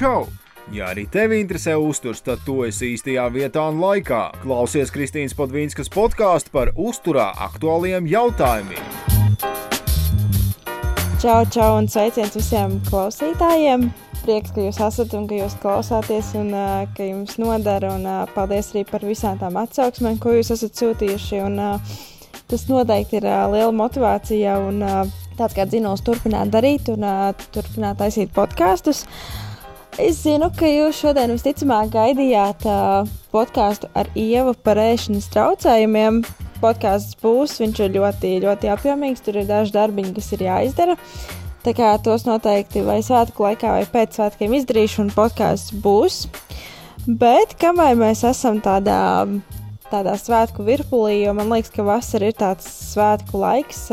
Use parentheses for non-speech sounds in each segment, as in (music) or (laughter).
Čau! Ja arī tevi interesē uzturs, tad tu esi īstajā vietā un laikā. Klausies Kristīnas Podvīnskas podkāstu par uzturā aktuāliem jautājumiem. Čau, čau un sveiciens visiem klausītājiem! Prieks, ka jūs esat un ka jūs klausāties un uh, ka jums nodara. Un, uh, paldies arī par visām tām atsauksmēm, ko jūs esat sūtījuši. Un, uh, tas noteikti ir uh, liela motivācija un uh, tāds kā dzinējums turpināt darīt un uh, turpināt taisīt podkāstus. Es zinu, ka jūs šodien visticamāk gaidījāt uh, podkāstu ar ievu par ēšanas traucējumiem. Podkāsts būs, viņš ir ļoti, ļoti apjomīgs, tur ir daži darbiņi, kas ir jāizdara. Uh, Tā kā tos noteikti vai svētku laikā, vai pēc svētkiem izdarīšu, un podkāsts būs. Bet kamēr mēs esam tādā, tādā svētku virpulī, jo man liekas, ka vasara ir tāds svētku laiks,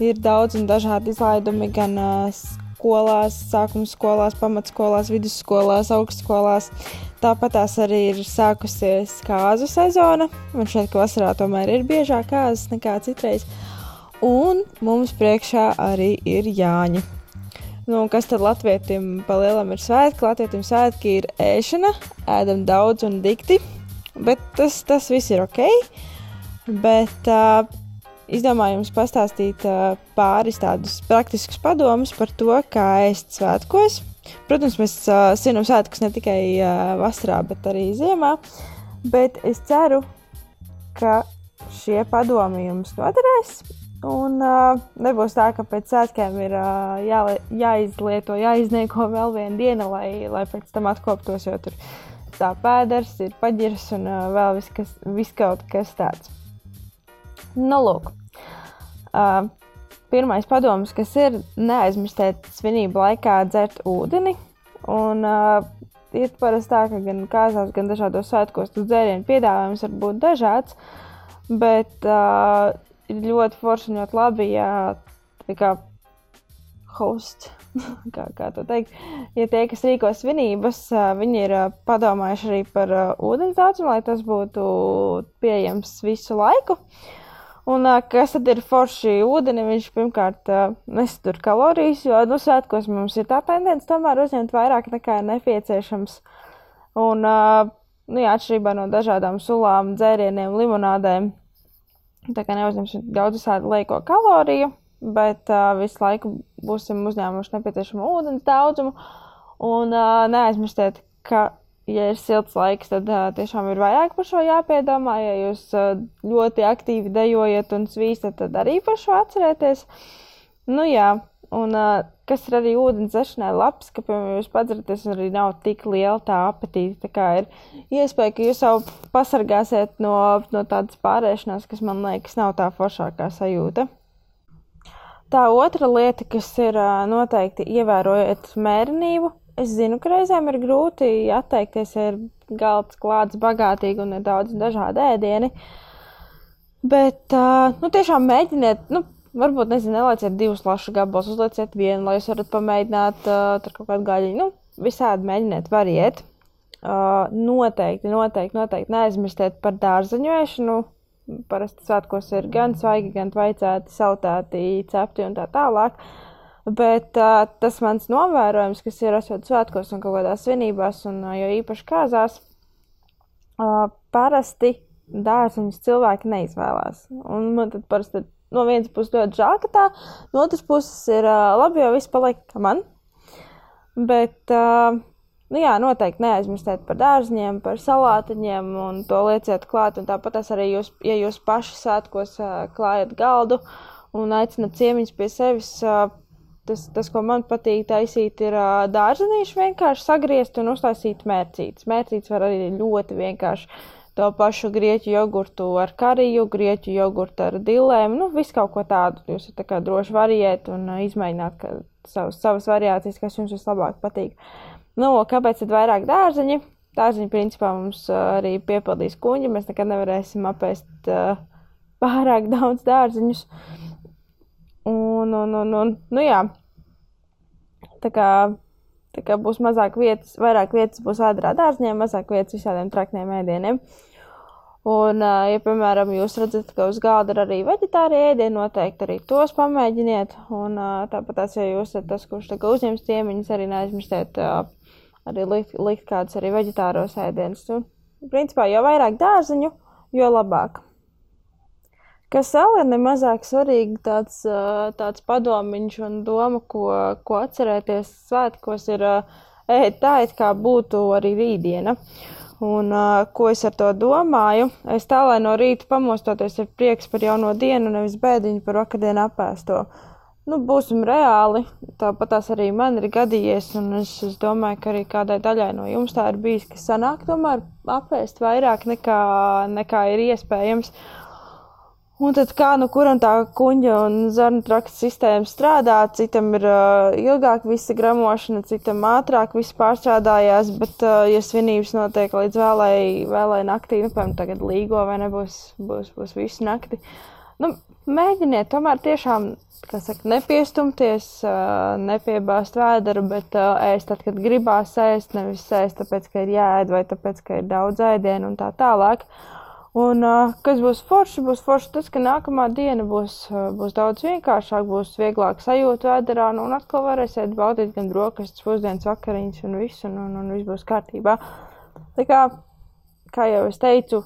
ir daudz un dažādi izlaidumi gan skolās, sākuma skolās, pamatskolās, vidusskolās, augstskolās. Tāpat tās arī ir sākusies kāzu sezona. Man šķiet, ka vasarā tomēr ir biežāk kāzas nekā citreiz. Un mums priekšā arī ir Jāņa. Nu, kas tad latvietim pa lielam ir svētki? Latvietim svētki ir ēšana, ēdam daudz un dikti, bet tas, tas viss ir ok. Bet uh, izdomāju jums pastāstīt pāris tādus praktiskus padomus par to, kā ēst svētkos. Protams, mēs svinam svētkus ne tikai vasarā, bet arī ziemā. Bet es ceru, ka šie padomi jums noderēs Un uh, nebūs tā, ka pēc svētkiem ir uh, jā, jāizlieto, jāiznieko vēl viena diena, lai, lai pēc tam atkoptos, jo tur tā pēders, ir paģirs un uh, vēl viss, kas, viss kaut kas tāds. Nu, lūk. Uh, pirmais padoms, kas ir neaizmirstiet svinību laikā dzert ūdeni. Un, uh, ir parasti tā, ka gan kāzās, gan dažādos svētkos tas dzērienu piedāvājums var būt dažāds. Bet uh, ir ļoti forši un ļoti labi, ja kā hosts, (laughs) kā, kā to teikt, ja tie, kas rīko svinības, viņi ir padomājuši arī par ūdens daudzumu, lai tas būtu pieejams visu laiku. Un kas tad ir forši ūdeni? Viņš pirmkārt nesatur kalorijas, jo nu, svētkos mums ir tā tendence tomēr uzņemt vairāk nekā ir nepieciešams. Un, nu, jā, atšķirībā no dažādām sulām, dzērieniem, limonādēm, Tā kā neuzņemsim daudz visādi lieko kaloriju, bet uh, visu laiku būsim uzņēmuši nepieciešamo ūdens daudzumu. Un uh, neaizmirstiet, ka, ja ir silts laiks, tad uh, tiešām ir vairāk par šo jāpiedomā. Ja jūs uh, ļoti aktīvi dejojat un svīstat, tad arī par šo atcerieties. Nu jā, un uh, kas ir arī ūdens zešanai labs, ka, piemēram, jūs padzeraties, un arī nav tik liela tā apetīte. Tā kā ir iespēja, ka jūs jau pasargāsiet no, no tādas pārēšanās, kas man liekas nav tā foršākā sajūta. Tā otra lieta, kas ir noteikti ievērojot mērenību, es zinu, ka reizēm ir grūti atteikties, ja ir galds klāts bagātīgi un ir daudz dažādu ēdienu. Bet, uh, nu, tiešām mēģiniet, nu, Varbūt, nezinu, nelieciet divus lašu gabalus, uzlieciet vienu, lai jūs varat pamēģināt uh, tur kaut kādu gaļiņu. Nu, visādi mēģiniet, variet. Uh, noteikti, noteikti, noteikti neaizmirstiet par dārzaņošanu. Parasti svētkos ir gan svaigi, gan vaicāti, sautēti, cepti un tā tālāk. Bet uh, tas mans novērojums, kas ir esot svētkos un kaut kādās svinībās, un uh, jo īpaši kāzās, uh, parasti dārziņus cilvēki neizvēlās. Un man tad parasti no vienas puses ļoti žēl, ka tā, no otras puses ir uh, labi, jo viss paliek man. Bet, uh, nu jā, noteikti neaizmirstiet par dārziņiem, par salātiņiem un to lieciet klāt. Un tāpat arī jūs, ja jūs paši svētkos uh, klājat galdu un aicinat ciemiņus pie sevis. Uh, Tas, tas, ko man patīk taisīt, ir uh, dārzenīši vienkārši sagriezt un uztaisīt mērcītes. Mērcītes var arī ļoti vienkārši to pašu grieķu jogurtu ar kariju, grieķu jogurtu ar dilēm, nu, visu kaut ko tādu. Jūs tā kā droši variet un uh, izmēģināt ka, savas, savas variācijas, kas jums vislabāk patīk. Nu, kāpēc tad vairāk dārzeņi? Dārzeņi principā mums uh, arī piepildīs kuņģi, mēs nekad nevarēsim apēst uh, pārāk daudz dārzeņus. Un, un, un, un, nu jā, tā kā Tā kā būs mazāk vietas, vairāk vietas būs ātrā dārzņiem, mazāk vietas visādiem trakniem ēdieniem. Un, ja, piemēram, jūs redzat, ka uz galda ir arī vegetārie ēdieni, noteikti arī tos pamēģiniet. Un tāpat, tās, ja jūs esat tas, kurš uzņems ciemiņus, arī neaizmirstiet arī likt, likt kādus arī veģetāros ēdienus. Un, principā, jo vairāk dārziņu, jo labāk. Kas vēl ir nemazāk svarīgi, tāds, tāds padomiņš un doma, ko, ko atcerēties svētkos, ir ēst tā, it kā būtu arī rītdiena. Un, ko es ar to domāju? Es tā, lai no rīta pamostoties ir prieks par jauno dienu, nevis bēdiņu par vakardienu apēsto. Nu, būsim reāli, tāpat tās arī man ir gadījies, un es, es domāju, ka arī kādai daļai no jums tā ir bijis, ka sanāk tomēr apēst vairāk nekā, nekā ir iespējams. Un tad kā nu kuram tā kuģa un zarnu trakta sistēma strādā, citam ir uh, ilgāk visa gramošana, citam ātrāk viss pārstrādājās, bet, uh, ja svinības notiek līdz vēlai, vēlai naktī, nu, piemēram, tagad līgo vai nebūs, būs, būs visu nakti, nu, mēģiniet tomēr tiešām, kā saka, nepiestumties, uh, nepiebāzt vēderu, bet uh, ēst tad, kad gribās ēst, nevis ēst tāpēc, ka ir jāēd vai tāpēc, ka ir daudz ēdienu un tā tālāk. Uh, Un, kas būs forši? Būs forši tas, ka nākamā diena būs, būs daudz vienkāršāka, būs vieglāk sajūta vēderā, nu, un atkal varēsiet baudīt gan brokastis, pusdienas vakariņas un visu, un, un, un viss būs kārtībā. Tā kā, kā jau es teicu,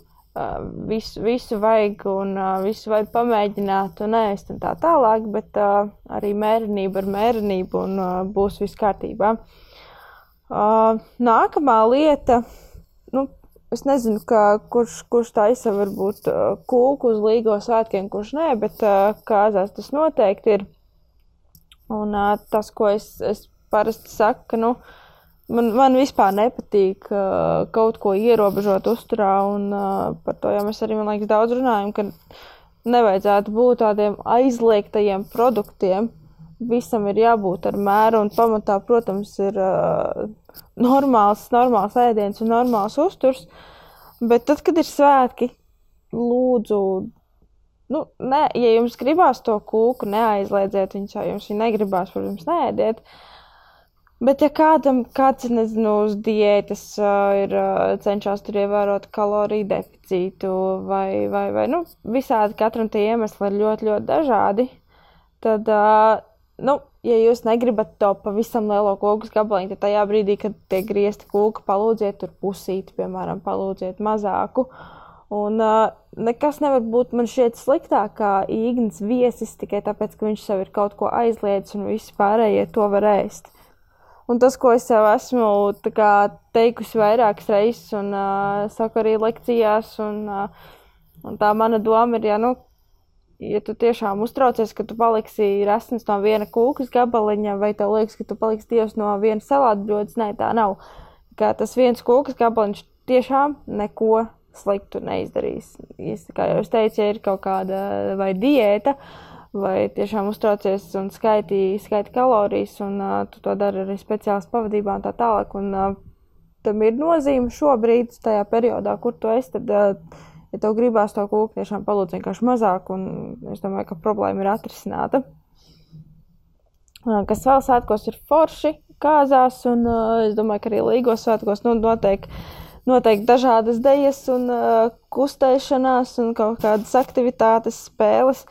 visu, visu vajag un visu vajag pamēģināt un ēst un tā tālāk, bet arī mērenība ar mērenību un būs viss kārtībā. Nākamā lieta, Es nezinu, kā, kurš, kurš taisa varbūt kūku uz līgo svētkiem, kurš nē, bet kāzās tas noteikti ir. Un tas, ko es, es parasti saku, ka, nu, man, man vispār nepatīk kaut ko ierobežot uzturā, un par to jau mēs arī, man liekas, daudz runājam, ka nevajadzētu būt tādiem aizliegtajiem produktiem. Visam ir jābūt ar mēru, un pamatā, protams, ir uh, normāls, normāls ēdiens un normāls uzturs. Bet tad, kad ir svētki, lūdzu, nu, ne, ja jums gribās to kūku, neaizliedziet viņu, ja jums viņa negribās, protams, neēdiet. Bet, ja kādam, kāds, nezinu, uz diētas uh, ir uh, cenšas tur ievērot kaloriju deficītu vai, vai, vai, nu, visādi katram tie iemesli ir ļoti, ļoti dažādi, tad, uh, nu, ja jūs negribat to pavisam lielo kūku gabaliņu, tad tajā brīdī, kad tiek griezti kūka, palūdziet tur pusīti, piemēram, palūdziet mazāku. Un uh, nekas nevar būt man šķiet sliktāk kā īgnis viesis tikai tāpēc, ka viņš sev ir kaut ko aizliedzis un visi pārējie to var ēst. Un tas, ko es jau esmu kā, teikusi vairākas reizes, un uh, saku arī lekcijās, un, uh, un tā mana doma ir, ja nu, ja tu tiešām uztraucies, ka tu paliksi resns no viena kūkas gabaliņa, vai tev liekas, ka tu paliksi tievs no viena salātu bļodas, nē, tā nav. Kā tas viens kūkas gabaliņš tiešām neko sliktu neizdarīs. Es, kā jau es teicu, ja ir kaut kāda vai diēta, vai tiešām uztraucies un skaiti, skaiti kalorijas, un uh, tu to dari arī speciālas pavadībā un tā tālāk. Un, uh, tam ir nozīme šobrīd, tajā periodā, kur tu esi, tad uh, ja tev gribās to kūku tiešām palūdz vienkārši mazāk, un es domāju, ka problēma ir atrisināta. Kas vēl svētkos ir forši kāzās, un es domāju, ka arī līgos svētkos nu, noteikti, noteikti dažādas dejas un kustēšanās un kaut kādas aktivitātes, spēles.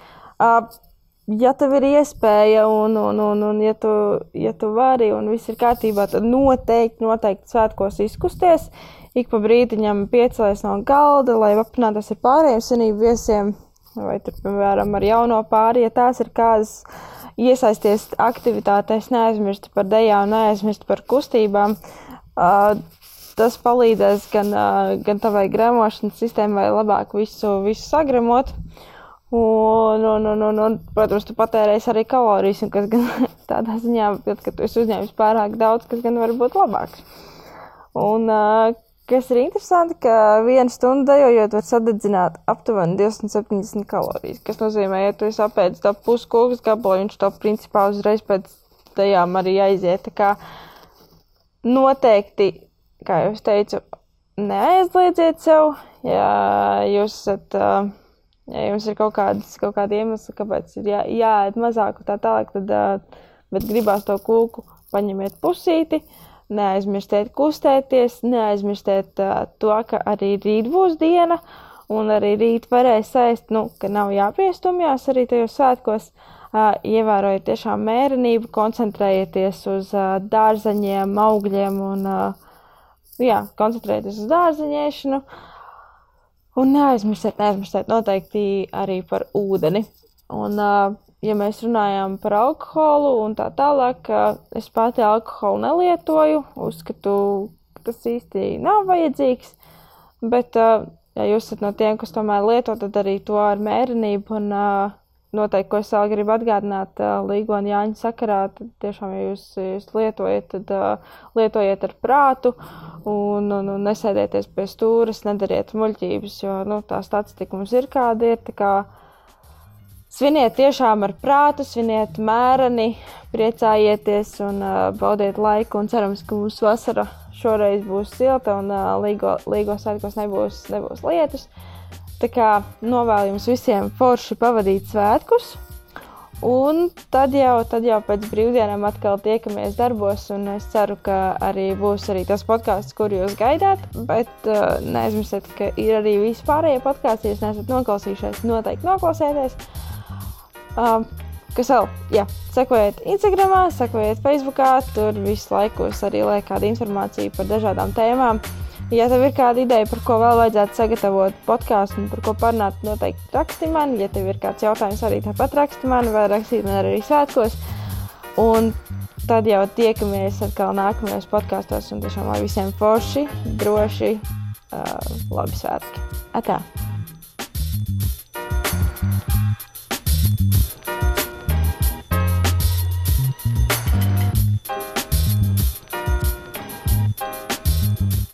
Ja tev ir iespēja un, un, un, un ja, tu, ja tu vari un viss ir kārtībā, tad noteikti, noteikti svētkos izkusties. Uh, ik pa brīdiņam piecelties no galda, lai apmainītos ar pārējiem senību viesiem, vai, tur, piemēram, ar jauno pāri, ja tās ir kādas iesaisties aktivitātēs, neaizmirst par dejām, neaizmirst par kustībām. Uh, tas palīdzēs gan, uh, gan tavai gremošanas sistēmai labāk visu, visu sagremot. Un, un, un, un, un, protams, tu patērēsi arī kalorijas, kas gan (laughs) tādā ziņā, kad, kad tu esi uzņēmis pārāk daudz, kas gan var būt labāks. Un, uh, Kas ir interesanti, ka viena stunda dejojot var sadedzināt aptuveni 270 kalorijas. Tas nozīmē, ja tu esi apēdis to puskūkas gabalu, viņš to principā uzreiz pēc dejām arī aiziet. Tā kā noteikti, kā jau es teicu, neaizliedziet sev, ja jūs esat, ja jums ir kaut kādas, kaut kādi iemesli, kāpēc ir jā, jāēd mazāk un tā tālāk, tad, bet gribās to kūku, paņemiet pusīti. Uh, neaizmirstiet kustēties, neaizmirstiet uh, to, ka arī rīt būs diena, un arī rīt varēs ēst, nu, ka nav jāpiestumjās arī tajos svētkos. ievērojiet tiešām mērenību, koncentrējieties uz dārzeņiem, augļiem un jā, koncentrējieties uz dārzeņiešanu. Un neaizmirstiet, neaizmirstiet noteikti arī par ūdeni. Un, ja mēs runājam par alkoholu un tā tālāk, es pati alkoholu nelietoju, uzskatu, ka tas īsti nav vajadzīgs. Bet, ja jūs esat no tiem, kas tomēr lieto, tad arī to ar mērenību un uh, noteikti, ko es vēl gribu atgādināt uh, Līga un Jāņa sakarā, tad tiešām, ja jūs, jūs lietojat, tad uh, lietojiet ar prātu un, un, un nesēdieties pie stūres, nedariet muļķības, jo nu, tā statistika mums ir kāda ir. Kā, sviniet tiešām ar prātu, sviniet mēreni, priecājieties un uh, baudiet laiku un cerams, ka mūsu vasara šoreiz būs silta un uh, līgo, līgos svētkos nebūs, nebūs lietus. Tā kā novēlu jums visiem forši pavadīt svētkus. Un tad jau, tad jau pēc brīvdienām atkal tiekamies darbos, un es ceru, ka arī būs arī tas podkāsts, kur jūs gaidāt. Bet uh, neaizmirstiet, ka ir arī vispārējie podkāsti, ja neesat noklausījušies, noteikti noklausieties. Uh, kas vēl? Jā, sekojiet Instagram, sekojiet Facebook, tur visu laiku arī liek kāda informācija par dažādām tēmām. Ja tev ir kāda ideja, par ko vēl vajadzētu sagatavot podkāstu un par ko parunāt, noteikti raksti man. Ja tev ir kāds jautājums, arī tāpat raksti man, vai rakstīt man arī svētkos. Un tad jau tiekamies atkal nākamajos podkāstos. Un tiešām lai visiem forši, droši, uh, labi svētki. Atā!